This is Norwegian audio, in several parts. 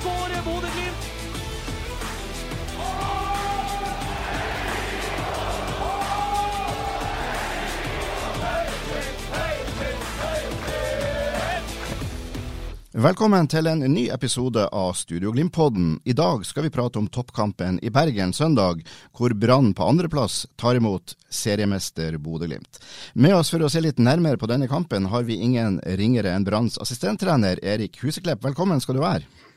Skårer Bodø-Glimt. Velkommen til en ny episode av Studio Glimt-podden. I dag skal vi prate om toppkampen i Bergen søndag, hvor Brann på andreplass tar imot seriemester Bodø-Glimt. Med oss for å se litt nærmere på denne kampen har vi ingen ringere enn Branns assistenttrener Erik Huseklepp. Velkommen skal du være.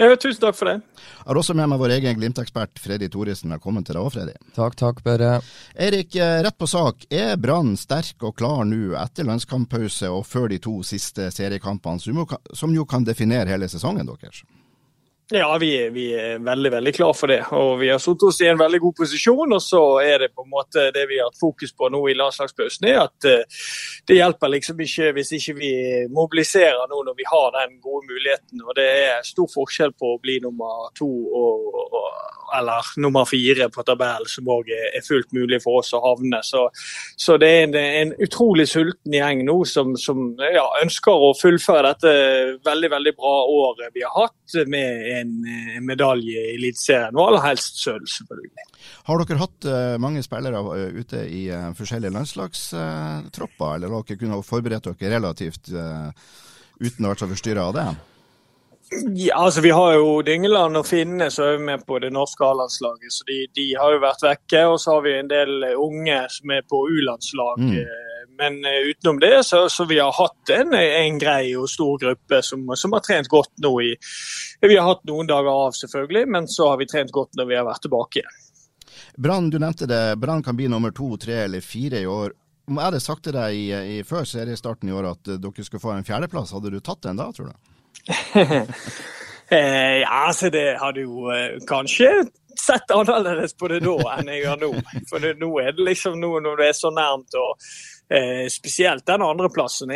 Ja, tusen takk for det. Jeg har også med meg vår egen Glimt-ekspert Freddy Thoresen. Velkommen til deg òg, Freddy. Takk, takk, Børre. Erik, eh, rett på sak. Er Brann sterk og klar nå etter landskamppause og før de to siste seriekampene, som jo kan- som jo kan definere hele sesongen deres? Ja, vi, vi er veldig veldig klar for det. Og vi har satt oss i en veldig god posisjon. Og så er det på en måte det vi har hatt fokus på nå i landslagspausen, er at eh, det hjelper liksom ikke hvis ikke vi mobiliserer nå når vi har den gode muligheten. Og det er stor forskjell på å bli nummer to og, og, eller nummer fire på tabellen, som òg er fullt mulig for oss å havne. Så, så det er en, en utrolig sulten gjeng nå som, som ja, ønsker å fullføre dette veldig, veldig bra året vi har hatt med en, en medalje i Eliteserien, og aller helst sølv, selvfølgelig. Har dere hatt eh, mange spillere eh, ute i eh, forskjellige landslagstropper, eller har dere kunnet forberede dere relativt eh, uten å være så forstyrra av det? Ja, altså Vi har jo Dyngeland og Finne som er med på det norske A-landslaget, så de, de har jo vært vekke. Og så har vi en del unge som er på U-landslag. Mm. Eh, Men eh, utenom det, så, så vi har hatt en, en grei og stor gruppe som, som har trent godt nå i Vi har hatt noen dager av, selvfølgelig, men så har vi trent godt når vi har vært tilbake igjen. Brann, du nevnte det. Brann kan bli nummer to, tre eller fire i år. Om jeg hadde sagt til deg i, i, før seriestarten i år at eh, dere skulle få en fjerdeplass, hadde du tatt den da, tror du? Eh, ja, altså det hadde jo eh, kanskje sett annerledes på det da enn jeg gjør nå. For det, nå er det liksom nå når det er så nærmt. og eh, Spesielt den andreplassen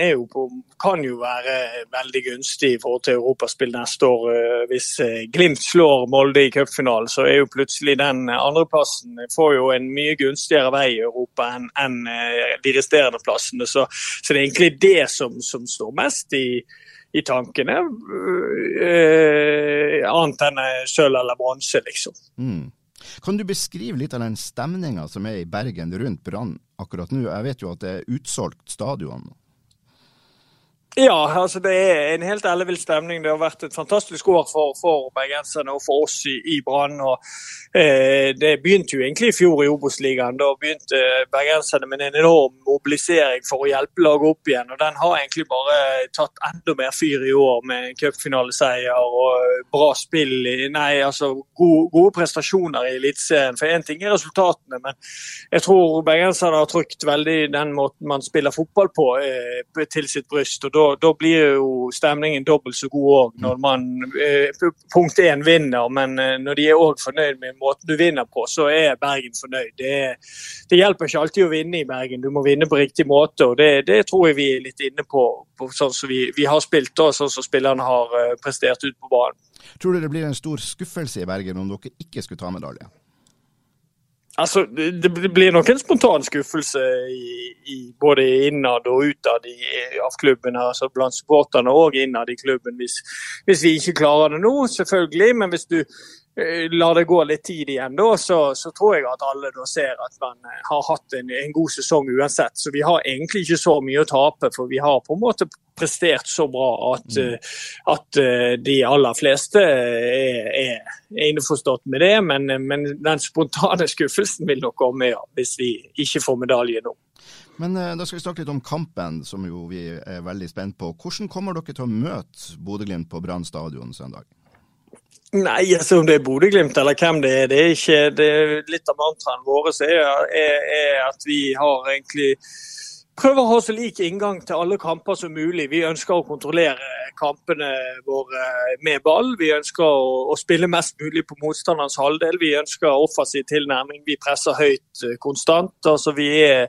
kan jo være veldig gunstig i forhold til europaspill neste år. Eh, hvis eh, Glimt slår Molde i cupfinalen, så er jo plutselig den andreplassen får jo en mye gunstigere vei i Europa enn enn, eh, de resterende plassene. Så, så det er egentlig det som, som står mest i i tankene. Eh, annet enn eh, sølv eller bronse, liksom. Mm. Kan du beskrive litt av den stemninga som er i Bergen rundt Brann akkurat nå? Jeg vet jo at det er utsolgt stadion. Ja, altså det er en helt ellevill stemning. Det har vært et fantastisk år for, for bergenserne og for oss i, i Brann. eh, Det begynte jo egentlig i fjor i Obos-ligaen. Da begynte bergenserne med en enorm mobilisering for å hjelpe laget opp igjen. og Den har egentlig bare tatt enda mer fyr i år med cupfinaleseier og bra spill. Nei, altså gode, gode prestasjoner i Eliteserien. For én ting er resultatene, men jeg tror bergenserne har trykt veldig den måten man spiller fotball på, eh, til sitt bryst. og da da, blir jo stemningen dobbelt så god òg når man eh, punkt én vinner. Men eh, når de er òg fornøyd med måten du vinner på, så er Bergen fornøyd. Det, det, hjelper ikke alltid å vinne i Bergen, du må vinne på riktig måte. og Det, det tror jeg vi er litt inne på, på sånn som vi, vi, har spilt og sånn som spillerne har uh, prestert ut på banen. Tror du det blir en stor skuffelse i Bergen om dere ikke skulle ta medalje? Altså, Det blir nok en spontan skuffelse i, i både innad og utad av klubben. altså Blant supporterne og innad i klubben, hvis, hvis, vi ikke klarer det nå, selvfølgelig. Men hvis du eh, lar det gå litt tid igjen, da, så, så, tror jeg at alle ser at man har hatt en, en, god sesong uansett. Så vi har egentlig ikke så mye å tape, for vi har på en måte prestert så bra at, mm. at de aller fleste er, er, innforstått med det. Men, men, den spontane skuffelsen vil nok komme ja, hvis vi ikke får medalje nå. Men da skal vi snakke litt om kampen, som jo vi er veldig spent på. Hvordan kommer dere til å møte Bodø-Glimt på Brann stadion søndag? Nei, altså om det er Bodø-Glimt eller hvem det er, det er ikke det er Litt av mantraen våre er, er, er, at vi har egentlig prøver å ha så lik inngang til alle kamper som mulig. Vi ønsker å kontrollere kampene våre med ball. Vi ønsker å, å spille mest mulig på motstanderens halvdel. Vi ønsker offensiv tilnærming. Vi presser høyt uh, konstant. Altså, vi, er,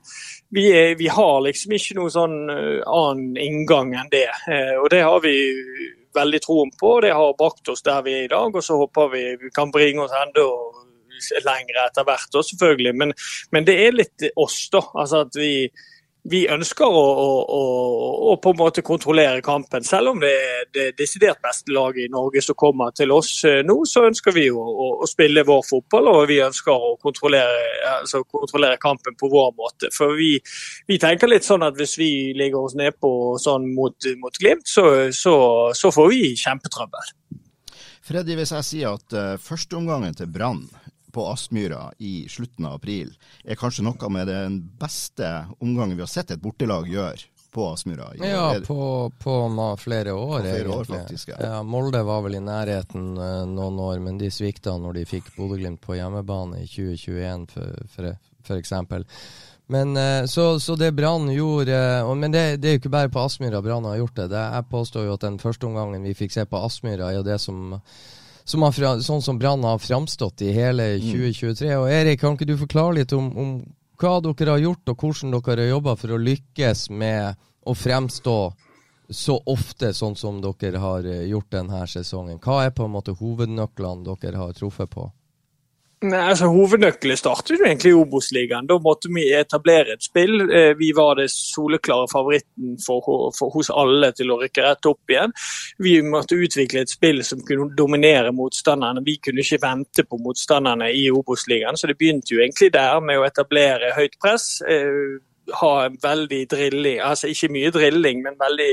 vi, er, vi, har liksom ikke noen sånn uh, annen inngang enn det. Uh, og det har vi veldig troen på. Det har brakt oss der vi er i dag, og så håper vi vi kan bringe oss enda lenger etter hvert, også, selvfølgelig. Men, men det er litt oss, da. Altså at vi vi ønsker å, å, å, å, på en måte kontrollere kampen. Selv om det er det desidert beste laget i Norge som kommer til oss eh, nå, så ønsker vi å, spille vår fotball og vi ønsker å kontrollere, altså kontrollere kampen på vår måte. For vi, vi, tenker litt sånn at hvis vi ligger oss nedpå sånn mot, mot Glimt, så, så, så, får vi kjempetrøbbel. Freddy, hvis jeg sier at uh, førsteomgangen til Brann på Aspmyra i slutten av april er kanskje noe med den beste omgangen vi har sett et bortelag gjøre på Aspmyra. Ja, på, på flere år, på flere år faktisk, ja. ja. Molde var vel i nærheten uh, noen år, men de svikta når de fikk Bodø-Glimt på hjemmebane i 2021, for, for, for eksempel. Men, uh, så, så, det Brann gjorde uh, Men det, det, er jo ikke bare på Aspmyra Brann har gjort det. det. Jeg påstår jo at den første omgangen vi fikk se på Aspmyra, er jo det som som har, sånn som Brann har framstått i hele 2023. Mm. Og Erik, kan ikke du forklare litt om, om hva dere har gjort, og hvordan dere har jobba for å lykkes med å fremstå så ofte sånn som dere har eh, gjort denne sesongen? Hva er på en måte hovednøklene dere har truffet på? Nei, altså Hovednøkkelen startet jo egentlig i Obos-ligaen. Da måtte vi etablere et spill. Eh, vi var det soleklare favoritten for, for, hos alle til å rykke rett opp igjen. Vi måtte utvikle et spill som kunne dominere motstanderne. Vi kunne ikke vente på motstanderne i Obos-ligaen, så det begynte jo egentlig der med å etablere høyt press eh, ha veldig drilling, altså ikke mye drilling, men veldig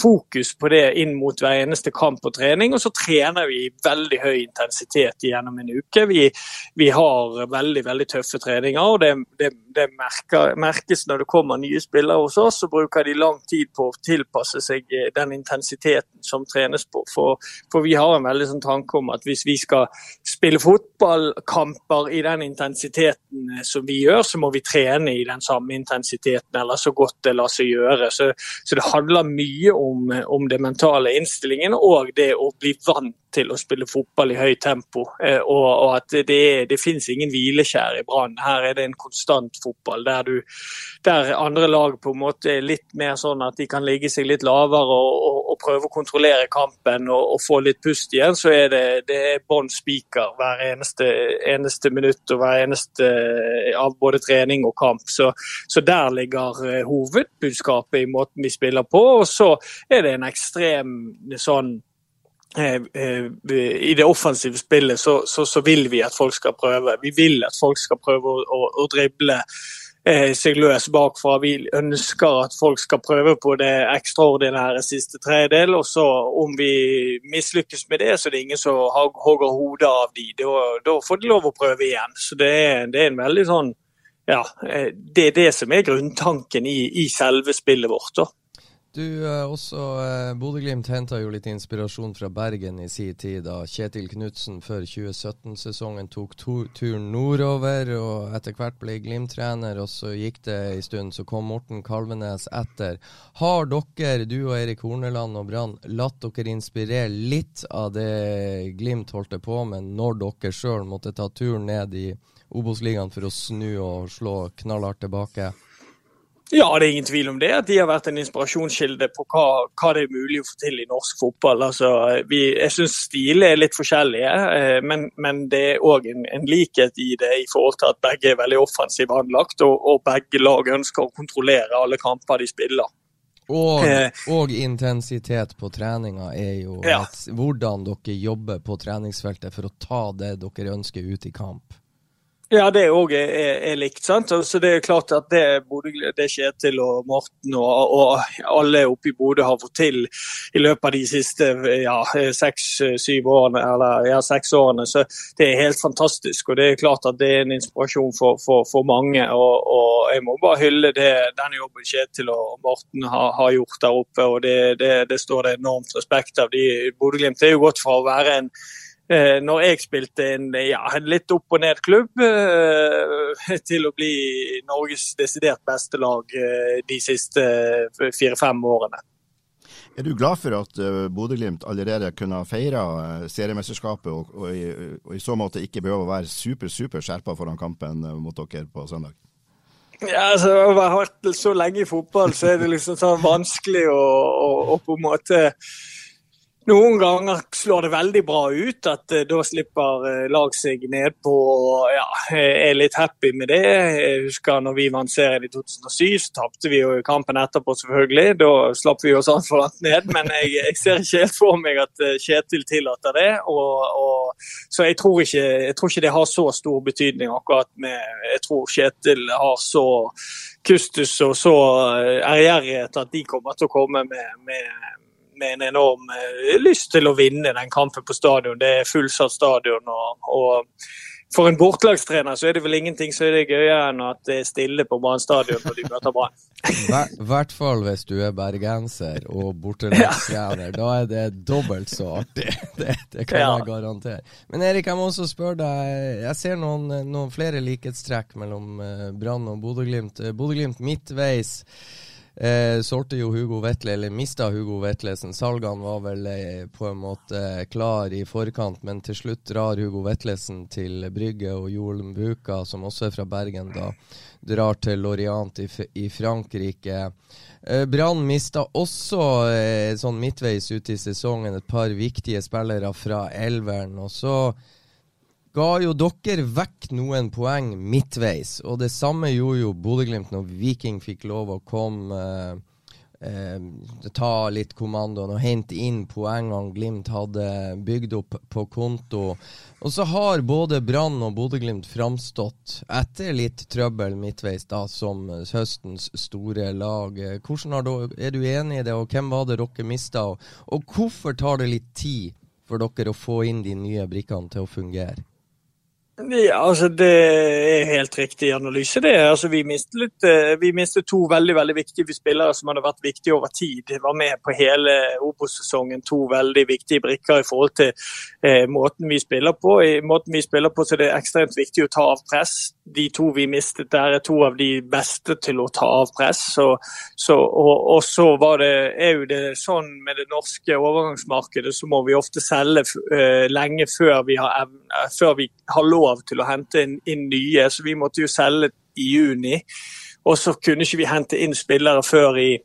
fokus på det inn mot hver eneste kamp og trening. Og så trener vi i veldig høy intensitet gjennom en uke. Vi, vi har veldig veldig tøffe treninger, og det, det, det merker, merkes når det kommer nye spillere hos oss. Så bruker de lang tid på å tilpasse seg eh, den intensiteten som trenes på. For, for vi har en veldig sånn tanke om at hvis vi skal spille fotballkamper i den intensiteten eh, som vi gjør, så må vi trene i den samme intensiteten, eller så godt det lar seg gjøre. Så, så det handler mye om om, om det mentale innstillingen og det å bli vant til å spille fotball i høyt tempo. Eh, og, og at det, det finnes ingen hvileskjær i Brann. Her er det en konstant fotball der, du, der andre lag på en måte er litt mer sånn at de kan ligge seg litt lavere og, og, og prøve å kontrollere kampen og, få litt pust igjen, så er det, det bånn spiker hver eneste, eneste, minutt og hver eneste av både trening og kamp. Så, så der ligger eh, hovedbudskapet i måten vi spiller på. Og så er det en ekstrem sånn i det offensive spillet så, så, så, vil vi at folk skal prøve. Vi vil at folk skal prøve å, å, å drible eh, seg løs bakfra. Vi ønsker at folk skal prøve på det ekstraordinære siste tredjedel. Og så om vi mislykkes med det, så det er ingen som hogger hodet av de. Da, da, får de lov å prøve igjen. Så det er, det er en veldig sånn ja, det er det som er grunntanken i, i selve spillet vårt. da. Du, eh, også eh, Bodø-Glimt henta jo litt inspirasjon fra Bergen i sin tid, da Kjetil Knutsen før 2017-sesongen tok turen nordover og etter hvert ble Glimt-trener. Og så gikk det en stund, så kom Morten Kalvenes etter. Har dere, du og Erik Horneland og Brann, latt dere inspirere litt av det Glimt holdt på med når dere sjøl måtte ta turen ned i Obos-ligaen for å snu og slå knallhardt tilbake? Ja, det er ingen tvil om det. At de har vært en inspirasjonskilde på hva, hva det er mulig å få til i norsk fotball. Altså, vi, jeg syns stilene er litt forskjellige, eh, men, men det er òg en, en, likhet i det i forhold til at begge er veldig offensivt anlagt, og, og, begge lag ønsker å kontrollere alle kamper de spiller. Og, eh, og intensitet på treninga er jo ja. hvordan dere jobber på treningsfeltet for å ta det dere ønsker ut i kamp. Ja, det òg er, er, likt. sant? Så Det er klart at det, Bodø, det Kjetil og Morten og, og alle oppe i Bodø har fått til i løpet av de siste ja, seks-syv årene, eller ja, seks årene, så det er helt fantastisk. og Det er klart at det er en inspirasjon for, for, for mange. Og, og, Jeg må bare hylle det, denne jobben Kjetil og Morten har, har gjort der oppe. og Det, det, det står det enormt respekt av. De, Bodø-Glimt er jo godt for å være en eh, når jeg spilte en, ja, en litt opp og ned-klubb, eh, til å bli Norges desidert beste lag eh, de siste eh, fire-fem årene. Er du glad for at Bodø-Glimt allerede kunne feire seriemesterskapet, og, og, i, og, i, så måte ikke behøver å være super, super skjerpa foran kampen mot dere på søndag? Ja, altså, Å være så lenge i fotball, så er det liksom sånn vanskelig å, å, å på en måte noen ganger slår det veldig bra ut, at uh, da slipper uh, lag seg nedpå og ja, er litt happy med det. Jeg husker når vi vant serien i 2007, så tapte vi jo kampen etterpå, selvfølgelig. Da slapp vi oss altfor langt ned, men jeg, jeg, ser ikke helt for meg at Kjetil tillater det. Og, og, så jeg tror, ikke, jeg tror, ikke, det har så stor betydning akkurat med Jeg tror Kjetil har så kustus og så ærgjerrighet at de kommer til å komme med, med med en enorm eh, lyst til å vinne den kampen på stadion. Det er fullsatt stadion. og, og for en bortelagstrener så er det vel ingenting som er det gøyere enn at det er stille på Brann stadion når de møter Brann. I hvert fall hvis du er bergenser og bortelagstrener. Da er det dobbelt så artig. Det, det kan ja. jeg garantere. Men Erik, jeg må også spørre deg. Jeg ser noen, noen flere likhetstrekk mellom eh, Brann og Bodø-Glimt. Bodø-Glimt midtveis. Eh, solgte jo Hugo Vetle, eller mista Hugo Vetlesen. Salgene var vel eh, på en måte klar i forkant, men til slutt drar Hugo Vetlesen til Brygge, og Jolm Buka, som også er fra Bergen, da drar til Lorient i, i Frankrike. Eh, Brann mista også eh, sånn midtveis ute i sesongen et par viktige spillere fra elveren. og så ga jo dere vekk noen poeng midtveis, og det samme gjorde jo Bodø-Glimt når Viking fikk lov å komme eh, eh, ta litt kommandoen og hente inn poengene Glimt hadde bygd opp på konto. Og så har både Brann og Bodø-Glimt framstått, etter litt trøbbel midtveis, da, som høstens store lag. Hvordan du, Er du enig i det, og hvem var det dere mista? Og, og hvorfor tar det litt tid for dere å få inn de nye brikkene til å fungere? Ja, altså Det er helt riktig analyse. det. Altså Vi mistet, litt, eh, vi mistet to veldig veldig viktige spillere som hadde vært viktige over tid. De var med på hele Obos-sesongen. To veldig viktige brikker i forhold til eh, måten vi spiller på. I måten vi spiller på så er det ekstremt viktig å ta av press. De to vi mistet der er to av de beste til å ta av press. Så, så, og, og, så var det, er jo det sånn med det norske overgangsmarkedet, så må vi ofte selge uh, lenge før vi har, før vi har lov lov til å hente inn, inn nye, så vi måtte jo selge i juni. Og så kunne ikke vi hente inn spillere før i,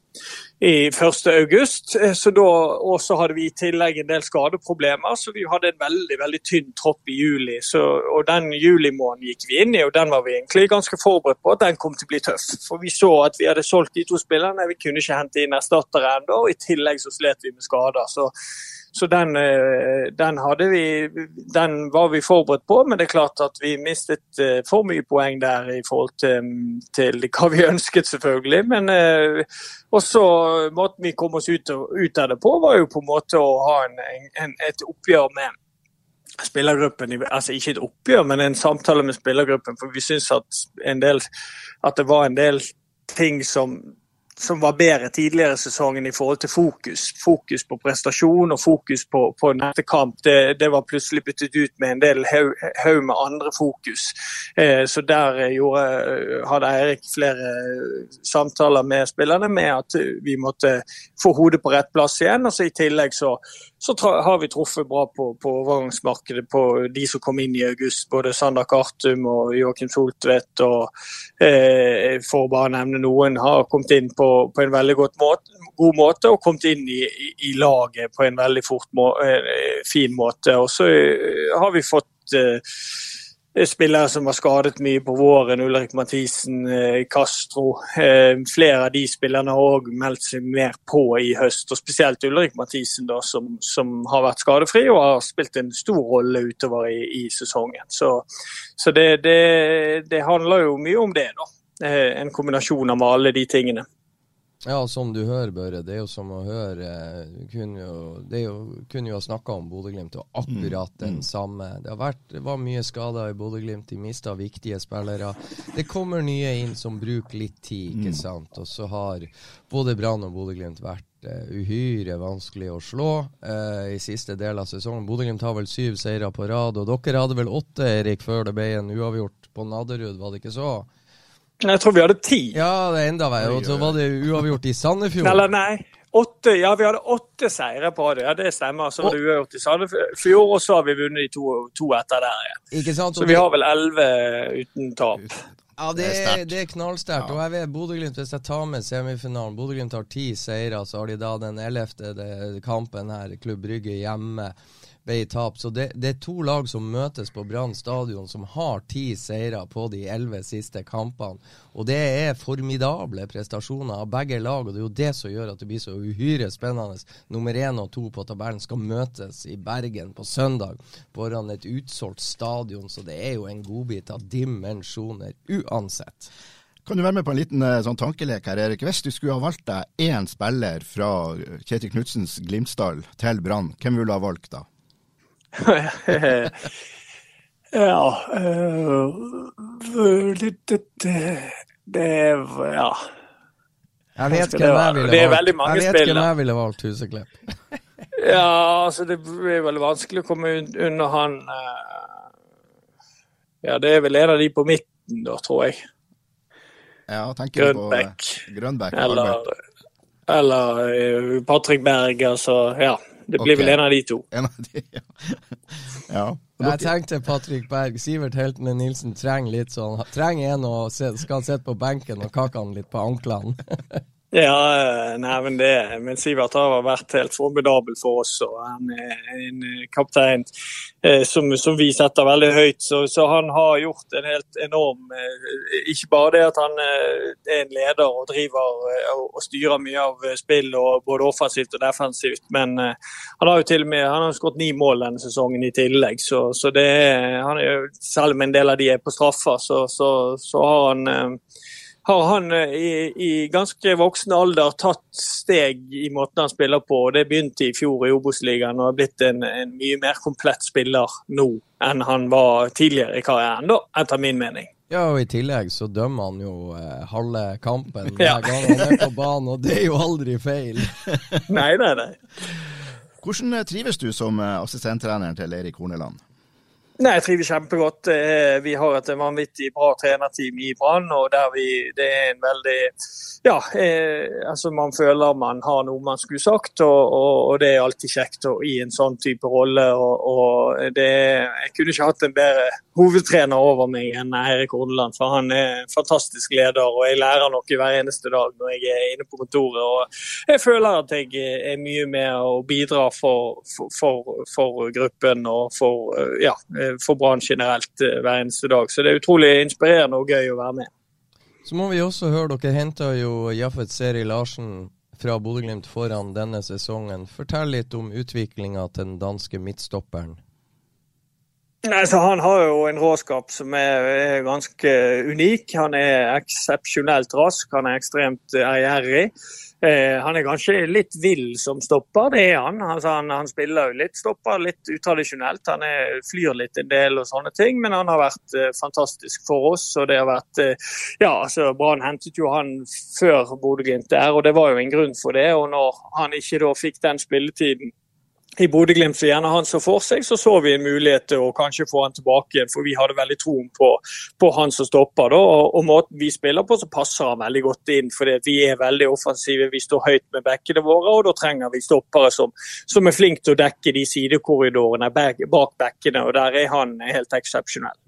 i 1.8. Og så hadde vi i tillegg en del skadeproblemer, så vi hadde en veldig veldig tynn tropp i juli. Så, og Den julimåneden gikk vi inn i, og den var vi egentlig ganske forberedt på at den kom til å bli tøff. For vi så at vi hadde solgt de to spillerne, vi kunne ikke hente inn erstattere ennå. Og i tillegg så slet vi med skader. Så så den, eh, den, vi, den, var vi forberedt på, men det er klart at vi mistet eh, for mye poeng der i forhold til, til hva vi ønsket, selvfølgelig. Men eh, også måten vi kom oss ut, ut, av det på, var jo på en måte å ha en, en, et oppgjør med spillergruppen. Altså ikke et oppgjør, men en samtale med spillergruppen. For vi syns at, at det var en del ting som som var bedre tidligere i sesongen i forhold til fokus. Fokus på prestasjon og fokus på, på neste kamp. Det, det, var plutselig byttet ut med en del haug med andre fokus. Eh, så der gjorde, hadde Eirik flere samtaler med spillerne med at vi måtte få hodet på rett plass igjen. og så I tillegg så, så har vi truffet bra på, på overgangsmarkedet på de som kom inn i august. Både Sander Kartum og Joakim Soltvedt, og eh, for å bare nevne noen, har kommet inn på på, en veldig måte, god måte og kommet inn i, i, i, laget på en veldig må, eh, fin måte. Og så eh, har vi fått eh, spillere som var skadet mye på våren. Ulrik Mathisen, eh, Castro. Eh, flere av de spillerne har òg meldt seg mer på i høst. og Spesielt Ulrik Mathisen, da, som, som, har vært skadefri og har spilt en stor rolle utover i, i sesongen. Så, så det, det, det handler jo mye om det, da. Eh, en kombinasjon av alle de tingene. Ja, som du hører, Børre. Det er jo som å høre kunne jo, Det jo, kunne jo ha snakka om Bodø-Glimt, og akkurat mm. den mm. samme. Det, har vært, det var mye skader i Bodø-Glimt, de mista viktige spillere. Det kommer nye inn som bruker litt tid, ikke mm. sant. Og så har både Brann og Bodø-Glimt vært uh, uhyre vanskelig å slå uh, i siste del av sesongen. Bodø-Glimt har vel syv seire på rad, og dere hadde vel åtte, Erik, før det ble en uavgjort på Nadderud, var det ikke så? Jeg tror vi hadde ti. Ja, det enda verre. Og så var det uavgjort i Sandefjord. Eller nei. Åtte, ja, vi hadde åtte seire på det. Ja, det stemmer. Så var det uavgjort i Sandefjord, og så har vi vunnet de to, to etter der igjen. Ikke sant? Så vi har vel elleve uten tap. Ja, det er, det er knallsterkt. Ja. Og jeg vet Bodø-Glimt, hvis jeg tar med semifinalen Bodø-Glimt har ti seire, så har de da den ellevte kampen her, Klubb Brygge hjemme, ble tap. Så det, det, er to lag som møtes på Brann stadion, som har ti seire på de elleve siste kampene. Og det er formidable prestasjoner av begge lag, og det er jo det som gjør at det blir så uhyre spennende. Nummer én og to på tabellen skal møtes i Bergen på søndag foran et utsolgt stadion, så det er jo en godbit av dimensjoner uansett. Kan du være med på en liten sånn tankelek her, Erik? Hvis du skulle ha valgt deg én spiller fra Kjetil Knutsens Glimtsdal til Brann, hvem ville du ha valgt da? ja uh, det, Ja. Jeg vet hvem jeg ville valgt. Det er veldig mange jeg vet hvem jeg ville valgt, Huseklepp. ja, altså det er veldig vanskelig å komme under han uh, Ja, det er vel en av de på midten, da, tror jeg. Ja, tenker du på Grønbæk. Grønbæk Eller, eller Patrick Berg, altså. Ja. Det blir okay. vel en av de to. En av de, ja. ja. Jeg tenkte Patrick Berg. Sivert Heltene Nilsen trenger litt sånn Trenger en og se, skal sitte på benken og kakke han litt på anklene. Ja, eh, nei, men det Men Sivert har vært helt formidabel for oss. og Han er en eh, kaptein eh, som, som vi setter veldig høyt. Så, så han har gjort en helt enorm Ikke bare det at han er en leder og driver og, og styrer mye av spill, og både offensivt og defensivt, men han har jo til og med han har skåret ni mål denne sesongen i tillegg. Så, så det han er selv om en del av de er på straffer, så, så, har han har han eh, i, i ganske voksen alder tatt steg i måten han spiller på. og Det begynte i fjor i Obos-ligaen og har blitt en, en mye mer komplett spiller nå enn han var tidligere i karrieren, da, etter min mening. Ja, og i tillegg så dømmer han jo eh, halve kampen hver Ja. gang han er på banen, og det er jo aldri feil. Nei, nei, nei. Hvordan eh, trives du som assistenttrener assistenttreneren til Eirik Horneland? Nei, Jeg trives kjempegodt. Eh, Vi har et vanvittig bra trenerteam i Brann. og der vi, Det er en veldig Ja, eh, altså man føler man har noe man skulle sagt, og, og, og det er alltid kjekt å, i en sånn type rolle. og, og det, Jeg kunne ikke hatt en bedre hovedtrener over meg enn Eirik Horneland. For han er en fantastisk leder, og jeg lærer noe hver eneste dag når jeg er inne på kontoret. og Jeg føler at jeg er mye med å bidra for, for, for, for gruppen og for, eh, ja, for Brann generelt eh, hver eneste dag. Så det er utrolig inspirerende og gøy å være med. Så må vi også høre, dere henta jo Jaffet Seri Larsen fra Bodø-Glimt foran denne sesongen. Fortell litt om utviklinga til den danske midtstopperen. Nei, så Han har jo en råskap som er, er ganske unik. Han er eksepsjonelt rask, han er ekstremt eh, ærgjerrig. Eh, han er kanskje litt vill som stopper, det er han. Altså, han, han spiller jo litt stopper, litt utradisjonelt. Han er, flyr litt en del og sånne ting, men han har vært eh, fantastisk for oss. og det har vært, eh, ja, altså Brann hentet jo han før Bodø-Glimt der, og det var jo en grunn for det. og Når han ikke da fikk den spilletiden i Bodø-Glimt så gjerne han så for seg, så så vi en mulighet til å kanskje få han tilbake igjen. For vi hadde veldig troen på, på han som stopper. da, og, og måten vi spiller på, så passer han veldig godt inn. fordi vi er veldig offensive, vi står høyt med bekkene våre, og da trenger vi stoppere som, som er flinke til å dekke de sidekorridorene bak bekkene. og Der er han helt eksepsjonell.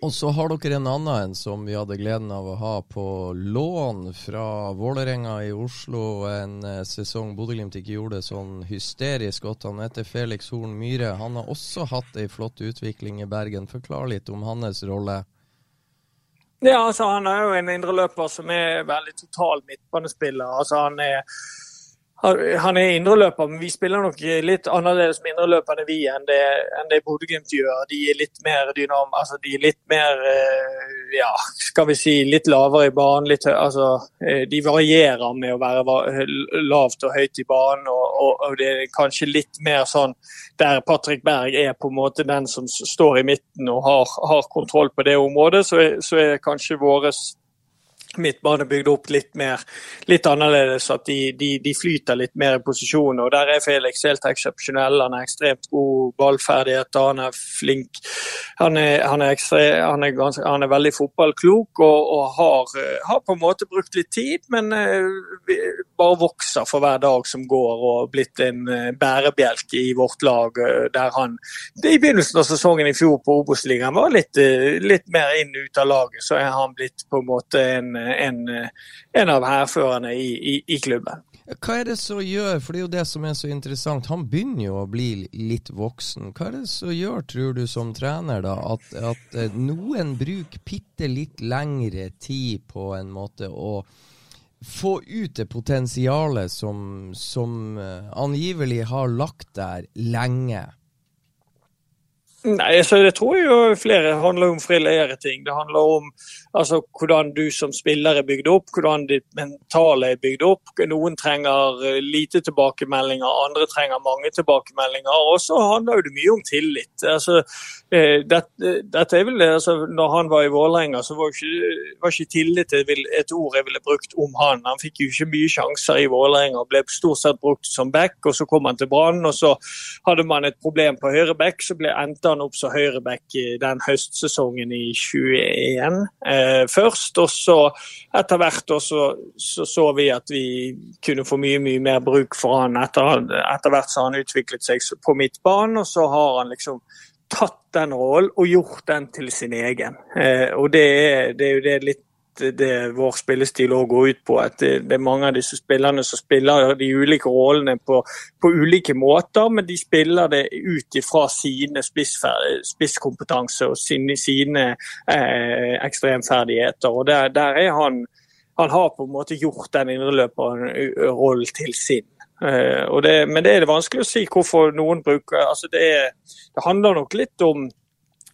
Og så har dere en annen en som vi hadde gleden av å ha på lån fra Vålerenga i Oslo en eh, sesong Bodø-Glimt ikke gjorde det sånn hysterisk godt. Han heter Felix Horn Myhre. Han har også hatt ei flott utvikling i Bergen. Forklar litt om hans rolle. Ja, altså Han er jo en indreløper som er veldig total midtbanespiller. altså Han er han er indreløper, men vi spiller nok litt annerledes med indreløperne vi enn det, enn det Bodø-Glimt gjør. De er litt mer dynam, altså de er litt mer eh, ja, skal vi si litt lavere i banen. Litt, altså, eh, de varierer med å være lavt og høyt i banen. Og, og, og det er kanskje litt mer sånn der Patrick Berg er på en måte den som står i midten og har, har kontroll på det området, så er, så er kanskje våres midtbane bygd opp litt mer, litt annerledes. At de, de, de flyter litt mer i posisjon. og Der er Felix helt eksepsjonell. Han er ekstremt god ballferdighet, han er flink. Han er, han er, ekstre, han er, ganske, han er veldig fotballklok og, og har, har, på en måte brukt litt tid, men uh, bare vokser for hver dag som går og blitt en uh, bærebjelke i vårt lag. Uh, der han i begynnelsen av sesongen i fjor på Obos-ligaen var litt, litt mer inn ut av laget, så er han blitt på en måte en en, en av hærførerne i, i, i, klubben. Hva er det som gjør, for det er jo det som er så interessant, han begynner jo å bli litt voksen. Hva er det som gjør, tror du som trener, da, at, at eh, noen bruker bitte litt lengre tid på en måte å få ut det potensialet som, som uh, angivelig har lagt der lenge? Nei, så Det tror jeg jo flere handler om flere ting. Det handler om Altså hvordan du som spiller er bygd opp, hvordan ditt mentale er bygd opp. Noen trenger eh, lite tilbakemeldinger, andre trenger mange tilbakemeldinger. Og så handler det mye om tillit. Altså, eh, dette, dette er vel, altså, når han var i Vålerenga, så var ikke, var ikke tillit et ord jeg ville brukt om han. Han fikk jo ikke mye sjanser i Vålerenga, ble stort sett brukt som back. og Så kom han til Brann, og så hadde man et problem på høyre back. Så ble, endte han opp som høyreback den høstsesongen i 21 eh, først. Og så etter hvert så, så, så vi at vi kunne få mye mye mer bruk for han etter, etter hvert så har han utviklet seg på midtbanen, og så har han liksom tatt den rollen og gjort den til sin egen. Eh, og det er, det er jo det litt det vår spillestil òg går ut på. At det, er mange av disse spillerne som spiller de ulike rollene på, på ulike måter, men de spiller det ut ifra sine spisskompetanse og sine, sine eh, ekstremferdigheter. Og der, der, er han Han har på en måte gjort den indreløperrollen til sin. Uh, det, men det er det vanskelig å si hvorfor noen bruker altså det, det handler nok litt om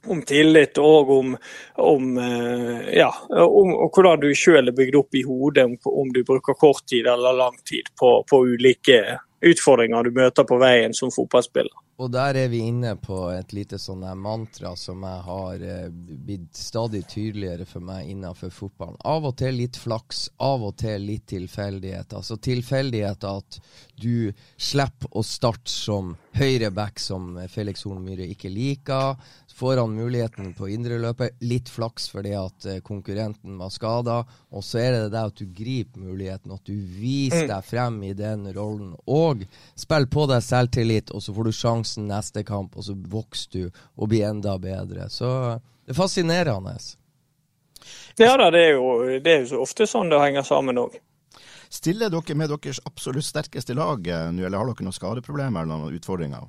om tillit og om, om, eh, ja, om hvordan du sjøl er bygd opp i hodet, om, om, du bruker kort tid eller lang tid på, på ulike utfordringer du møter på veien som fotballspiller. Og der er vi inne på et lite sånn mantra som jeg har eh, blitt stadig tydeligere for meg innenfor fotballen. Av og til litt flaks, av og til litt tilfeldighet. Altså tilfeldighet at du slipper å starte som høyreback som Felix Horn Myhre ikke liker får han muligheten på indreløpet. Litt flaks fordi at eh, konkurrenten var skada. Og så er det det at du griper muligheten, at du viser mm. deg frem i den rollen. Og spiller på deg selvtillit, og så får du sjansen neste kamp, og så vokser du og blir enda bedre. Så det er fascinerende. Ja da, det er jo, det er jo så ofte sånn det henger sammen òg. Stiller dere med deres absolutt sterkeste lag eh, nå, eller har dere noen skadeproblemer eller noen utfordringer?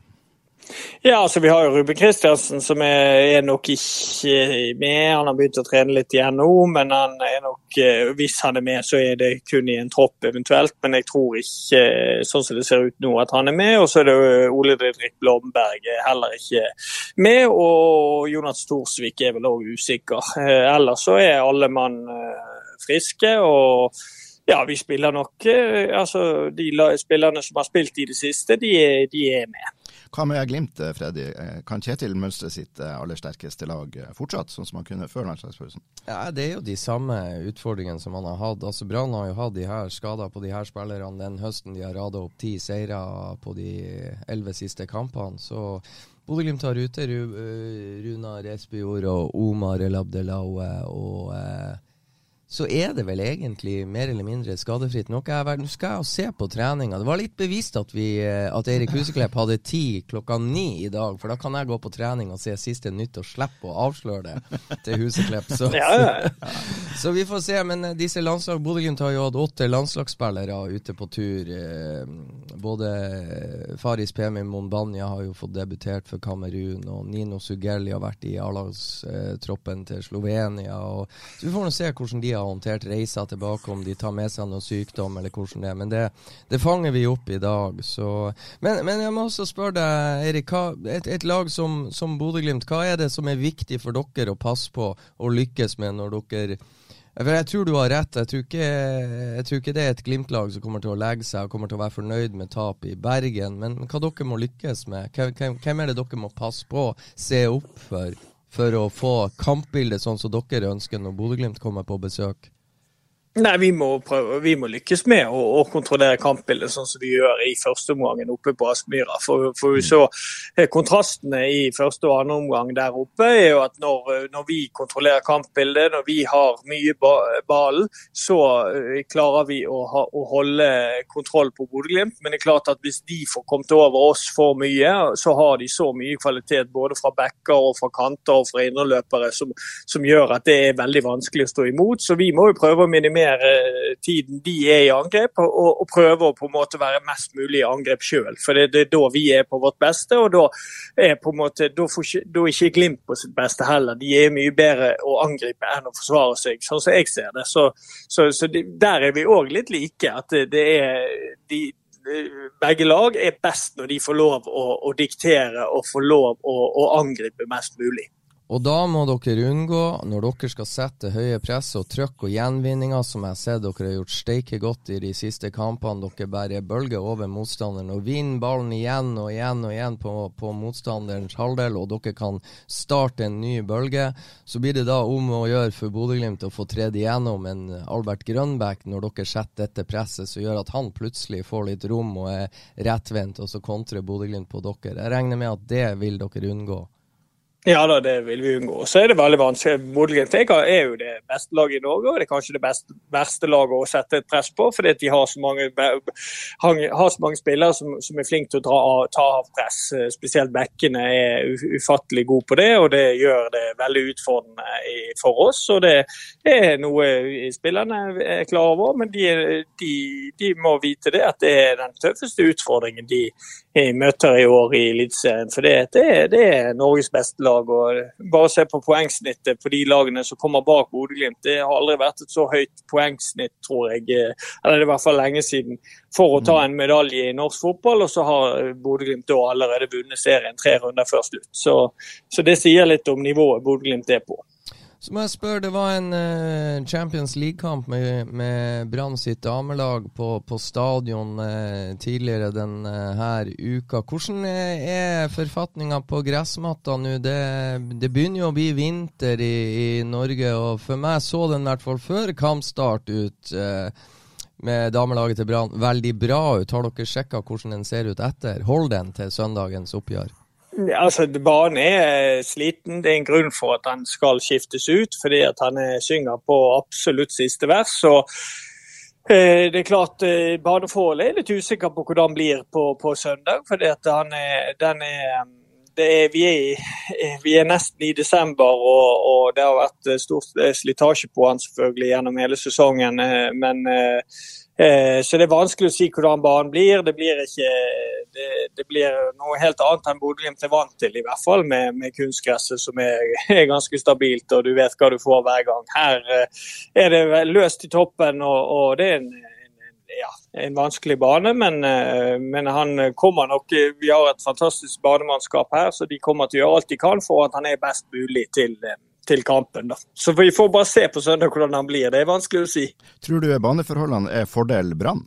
Ja, altså vi har jo Ruben Kristiansen som er, er, nok ikke med. Han har begynt å trene litt igjen nå, men han nok, eh, hvis han er med, så er det kun i en tropp eventuelt. Men jeg tror ikke, sånn som det ser ut nå, at han er med. Og så er det Ole Didrik Blomberg heller ikke med. Og Jonas Thorsvik er vel òg usikker. Eh, ellers så er alle mann eh, friske. og ja, vi spiller nok altså De spillerne som har spilt i det siste, de, de er med. Hva med Glimt, eh, Freddy? Eh, kan Kjetil mønstre sitt eh, aller sterkeste lag fortsatt, sånn som han kunne før landslagspausen? Ja, Det er jo de samme utfordringene som han har hatt. Altså Brann har jo hatt de her skader på de her spillerne den høsten de har rada opp ti seire på de elleve siste kampene. Så Bodø-Glimt har ute Runar Espejord og Omar El Abdelaue og eh, så er det vel egentlig mer eller mindre skadefritt. Nå skal jeg se på treninga. Det var litt bevist at, vi, eh, at Eirik Huseklepp hadde ti klokka ni i dag, for da kan jeg gå på trening og se siste nytt og slippe å avsløre det til Huseklepp. Så, ja. så, vi får se. Men eh, disse landslag Bodø-Glimt har jo hatt åtte landslagsspillere ute på tur. Eh, både Faris Pemi Monbanya har jo fått debutert for Kamerun, og Nino Sugelli har vært i A-lagstroppen til Slovenia. Og, så vi får nå se hvordan de har håndtert reiser tilbake, om de tar med seg noen sykdom eller hvordan det er. Men det, det fanger vi opp i dag. Men, men, jeg må også spørre deg, Erik. Et, et, lag som, som Bodø-Glimt, hva er det som er viktig for dere å passe på og lykkes med når dere for Jeg tror du har rett. Jeg tror ikke, jeg tror ikke det er et Glimt-lag som kommer til å legge seg og kommer til å være fornøyd med tap i Bergen. Men hva dere må lykkes med? Hvem, hvem er det dere må passe på, se opp for? For å få kampbildet sånn som dere ønsker når Bodø-Glimt kommer på besøk? Nei, vi må, prøve, vi må lykkes med å, å, kontrollere kampbildet sånn som vi gjør i første omgangen oppe på Aspmyra. For, for vi så eh, kontrastene i første og andre omgang der oppe er jo at når, eh, når vi kontrollerer kampbildet, når vi har mye ballen, så uh, klarer vi å, ha, å holde kontroll på Bodø-Glimt. Men det er klart at hvis de får kommet over oss for mye, så har de så mye kvalitet både fra backer og fra kanter og fra innerløpere som, som gjør at det er veldig vanskelig å stå imot. Så vi må jo prøve å minimere mer tiden de er i angrep, og, og prøve å på en måte være mest mulig i angrep sjøl. For det, det, er da vi er på vårt beste, og da er på en måte, da får da er ikke Glimt på sitt beste heller. De er mye bedre å angripe enn å forsvare seg, sånn som jeg ser det. Så, så, så det, der er vi òg litt like. at det, det er de, begge lag er best når de får lov å, å diktere og får lov å, å angripe mest mulig. Og da må dere unngå, når dere skal sette høye press og trykk og gjenvinninger, som jeg ser dere har gjort steike godt i de siste kampene, dere bare bølger over motstanderen og vinner ballen igjen og igjen og igjen på, på motstanderens halvdel, og dere kan starte en ny bølge, så blir det da om å gjøre for Bodø-Glimt å få tredd igjennom en Albert Grønbæk når dere setter dette presset, som gjør at han plutselig får litt rom og er rettvendt, og så kontrer Bodø-Glimt på dere. Jeg regner med at det vil dere unngå. Ja da, det vil vi unngå. Så er det veldig vanskelig. Bodø-Glimt er jo det beste laget i Norge, og det er kanskje det beste, verste laget å sette et press på. Fordi de har så mange, har så mange spillere som, som, er flinke til å dra, ta av press. Spesielt bekkene er ufattelig gode på det, og det gjør det veldig utfordrende for oss. Og det er noe spillerne er klar over, men de, de, de må vite det at det er den tøffeste utfordringen de møter i år i Eliteserien. For det, det, det er Norges beste lag og Bare se på poengsnittet på de lagene som kommer bak Bodø-Glimt. Det har aldri vært et så høyt poengsnitt, tror jeg. Eller det er i hvert fall lenge siden. For å ta en medalje i norsk fotball, og så har Bodø-Glimt allerede vunnet serien tre runder før slutt. Så, så det sier litt om nivået Bodø-Glimt er på. Så må jeg spørre, det var en uh, Champions League-kamp med, med Brann sitt damelag på, på stadion uh, tidligere denne uh, uka. Hvordan er forfatninga på gressmatta nå? Det, det, begynner jo å bli vinter i, i, Norge, og for meg så den i hvert fall før kampstart ut uh, med damelaget til Brann veldig bra ut. Har dere sjekka hvordan den ser ut etter? Hold den til søndagens oppgjør? Altså, Banen er sliten. Det er en grunn for at han skal skiftes ut, fordi at han synger på absolutt siste vers. og eh, det er klart, eh, Baneforholdet er litt usikker på hvordan det blir på, på søndag. fordi at han er, den er, er, vi, er, vi, er, nesten i desember, og, og, det har vært stor slitasje på han selvfølgelig gjennom hele sesongen. Eh, men Eh, så det er vanskelig å si hvordan banen blir. Det blir, ikke, det, det blir noe helt annet enn Bodø-Glimt er vant til, i hvert fall med, med kunstgresset, som er, er, ganske stabilt og du vet hva du får hver gang. Her eh, er det løst i toppen, og, og det er en, en, ja, en, vanskelig bane, men, eh, men, han kommer nok Vi har et fantastisk banemannskap her, så de kommer til å gjøre alt de kan for at han er best mulig til til kampen. da. Så vi får bare se på søndag hvordan han blir. Det er vanskelig å si. Tror du baneforholdene er fordel Brann?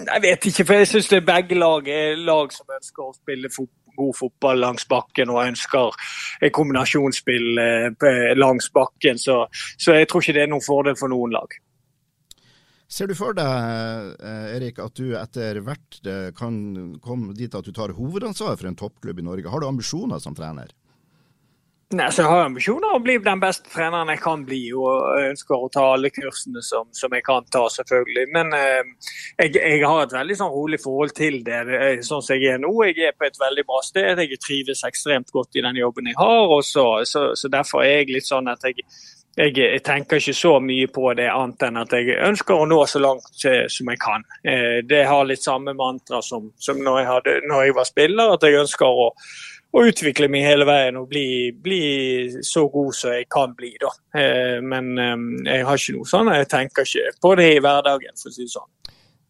Jeg vet ikke, for jeg syns begge lag er lag som ønsker å spille fotball god fotball langs bakken og ønsker kombinasjonsspill eh, langs bakken. Så, så, jeg tror ikke det er noen fordel for noen lag. Ser du for deg, eh, Erik, at du etter hvert eh, kan komme dit at du tar hovedansvar for en toppklubb i Norge? Har du ambisjoner som trener? Nei, så Jeg har ambisjoner om å bli den beste treneren jeg kan bli, og ønsker å ta alle kursene som, som jeg kan ta, selvfølgelig. Men eh, jeg, jeg, har et veldig sånn rolig forhold til det, sånn som jeg er nå. Jeg er på et veldig bra sted. Jeg trives ekstremt godt i den jobben jeg har. og så, så, så Derfor er jeg litt sånn at jeg, jeg, jeg, tenker ikke så mye på det, annet enn at jeg ønsker å nå så langt som jeg kan. Eh, det har litt samme mantra som, som når, jeg hadde, når jeg var spiller, at jeg ønsker å og utvikle meg hele veien og bli, bli, så god som jeg kan bli. da. Eh, men eh, jeg har ikke noe sånn, jeg tenker ikke på det i hverdagen, for å si det sånn.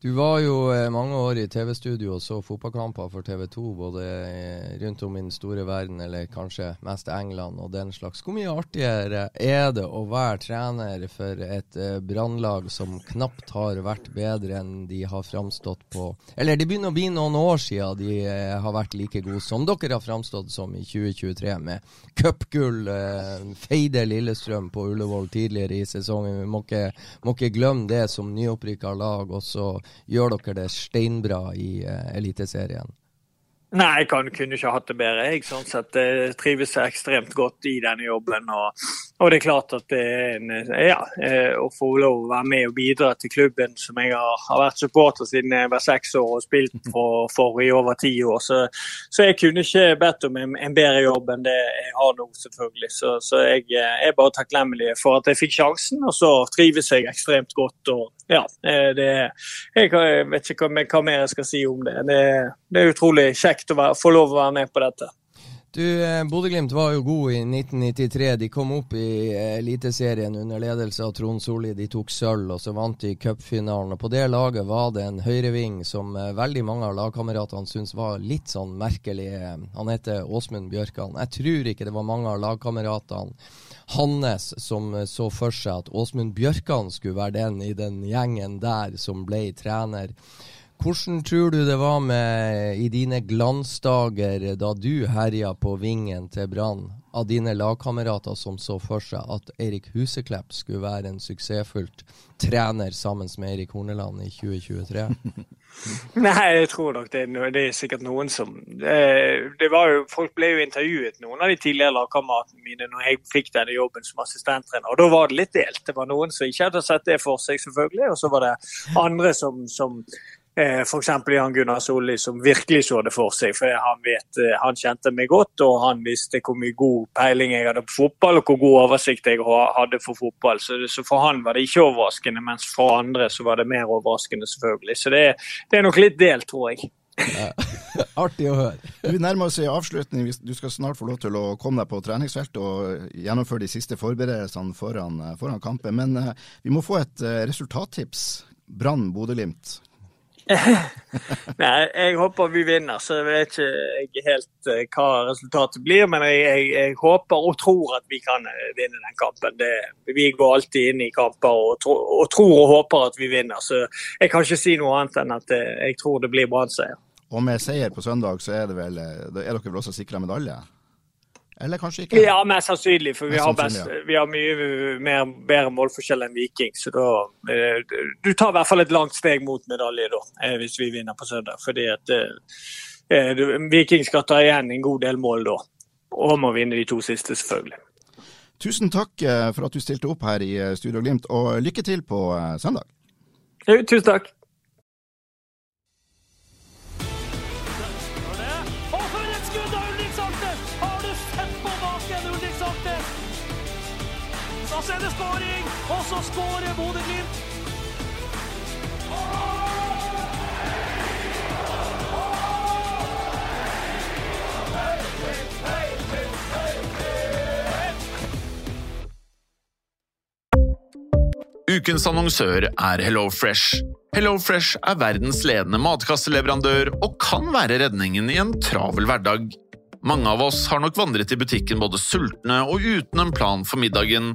Du var jo eh, mange år i TV-studio og så fotballkamper for TV 2, både eh, rundt om i den store verden, eller kanskje mest England og den slags. Hvor mye artigere er det å være trener for et eh, brannlag som knapt har vært bedre enn de har framstått på Eller det begynner å bli noen år siden de har vært like gode som dere har framstått som i 2023, med cupgull, feide Lillestrøm på Ullevål tidligere i sesongen. Vi må ikke, må ikke glemme det som nyopprykka lag. også gjør dere det steinbra i uh, Eliteserien? Nei, jeg kan, kunne ikke hatt det bedre. Jeg sånn sett jeg trives ekstremt godt i denne jobben. Og, og, det er klart at det er en, ja, eh, å få lov å være med og bidra til klubben som jeg har, har vært supporter siden jeg var seks år og spilt for, for i over ti år. Så, så, jeg kunne ikke bedt om en, en, bedre jobb enn det jeg har nå, selvfølgelig. Så, så jeg eh, er bare takknemlig for at jeg fikk sjansen, og så trives jeg ekstremt godt. og ja, eh, det, jeg vet ikke hva, mer jeg skal si om det. Det, det er utrolig kjekt å være, få lov å være med på dette. Du, eh, Bodø-Glimt var jo god i 1993. De kom opp i eh, Eliteserien under ledelse av Trond Solli. De tok sølv, og så vant de cupfinalen. På det laget var det en høyreving som veldig mange av lagkameratene syntes var litt sånn merkelig. Han heter Åsmund Bjørkan. Jeg tror ikke det var mange av lagkameratene hans som så for seg at Åsmund Bjørkan skulle være den i den gjengen der som ble trener. Hvordan tror du det var med i dine glansdager da du herja på vingen til Brann, av dine lagkamerater som så for seg at Eirik Huseklepp skulle være en suksessfullt trener sammen med Eirik Horneland i 2023? Nei, jeg tror nok det, det, er sikkert noen som det, var jo, Folk ble jo intervjuet, noen av de tidligere lagkameratene mine, når jeg fikk denne jobben som assistenttrener. og Da var det litt delt. Det var noen som ikke hadde sett det for seg, selvfølgelig. Og så var det andre som, som F.eks. Jan Gunnar Solli, som virkelig så det for seg. for Han, vet, eh, han kjente meg godt, og han visste hvor mye god peiling jeg hadde på fotball, og hvor god oversikt jeg hadde for fotball. Så, så for han var det ikke overraskende, mens for andre så var det mer overraskende, selvfølgelig. Så det, det er nok litt delt, tror jeg. Artig å høre. Vi nærmer oss en avslutning. Du skal snart få lov til å komme deg på treningsfeltet og gjennomføre de siste forberedelsene foran, foran kampen. Men uh, vi må få et uh, resultattips. Brann Bodø-Glimt. Nei, jeg håper vi vinner, så jeg vet ikke helt uh, hva resultatet blir. Men jeg, jeg, jeg, håper og tror at vi kan uh, vinne den kampen. Det, vi går alltid inn i kamper og, tro, og, tror og håper at vi vinner. Så jeg kan ikke si noe annet enn at uh, jeg tror det blir Brann-seier. Og med seier på søndag, så er, vel, er dere vel også sikra medalje? Eller kanskje ikke? Ja, mest sannsynlig. For vi har, best, vi har, mye mer, bedre målforskjell enn Viking. Så da eh, Du tar i hvert fall et langt steg mot medalje da, eh, hvis vi vinner på søndag. Fordi at eh, Viking skal ta igjen en god del mål da. Og må vinne de to siste, selvfølgelig. Tusen takk for at du stilte opp her i Studio Glimt, og lykke til på søndag. Tusen takk. Så skårer Bodø-Glimt! Ukens annonsør er Hello Fresh. Hello Fresh er verdens ledende matkasseleverandør og kan være redningen i en travel hverdag. Mange av oss har nok vandret i butikken både sultne og uten en plan for middagen,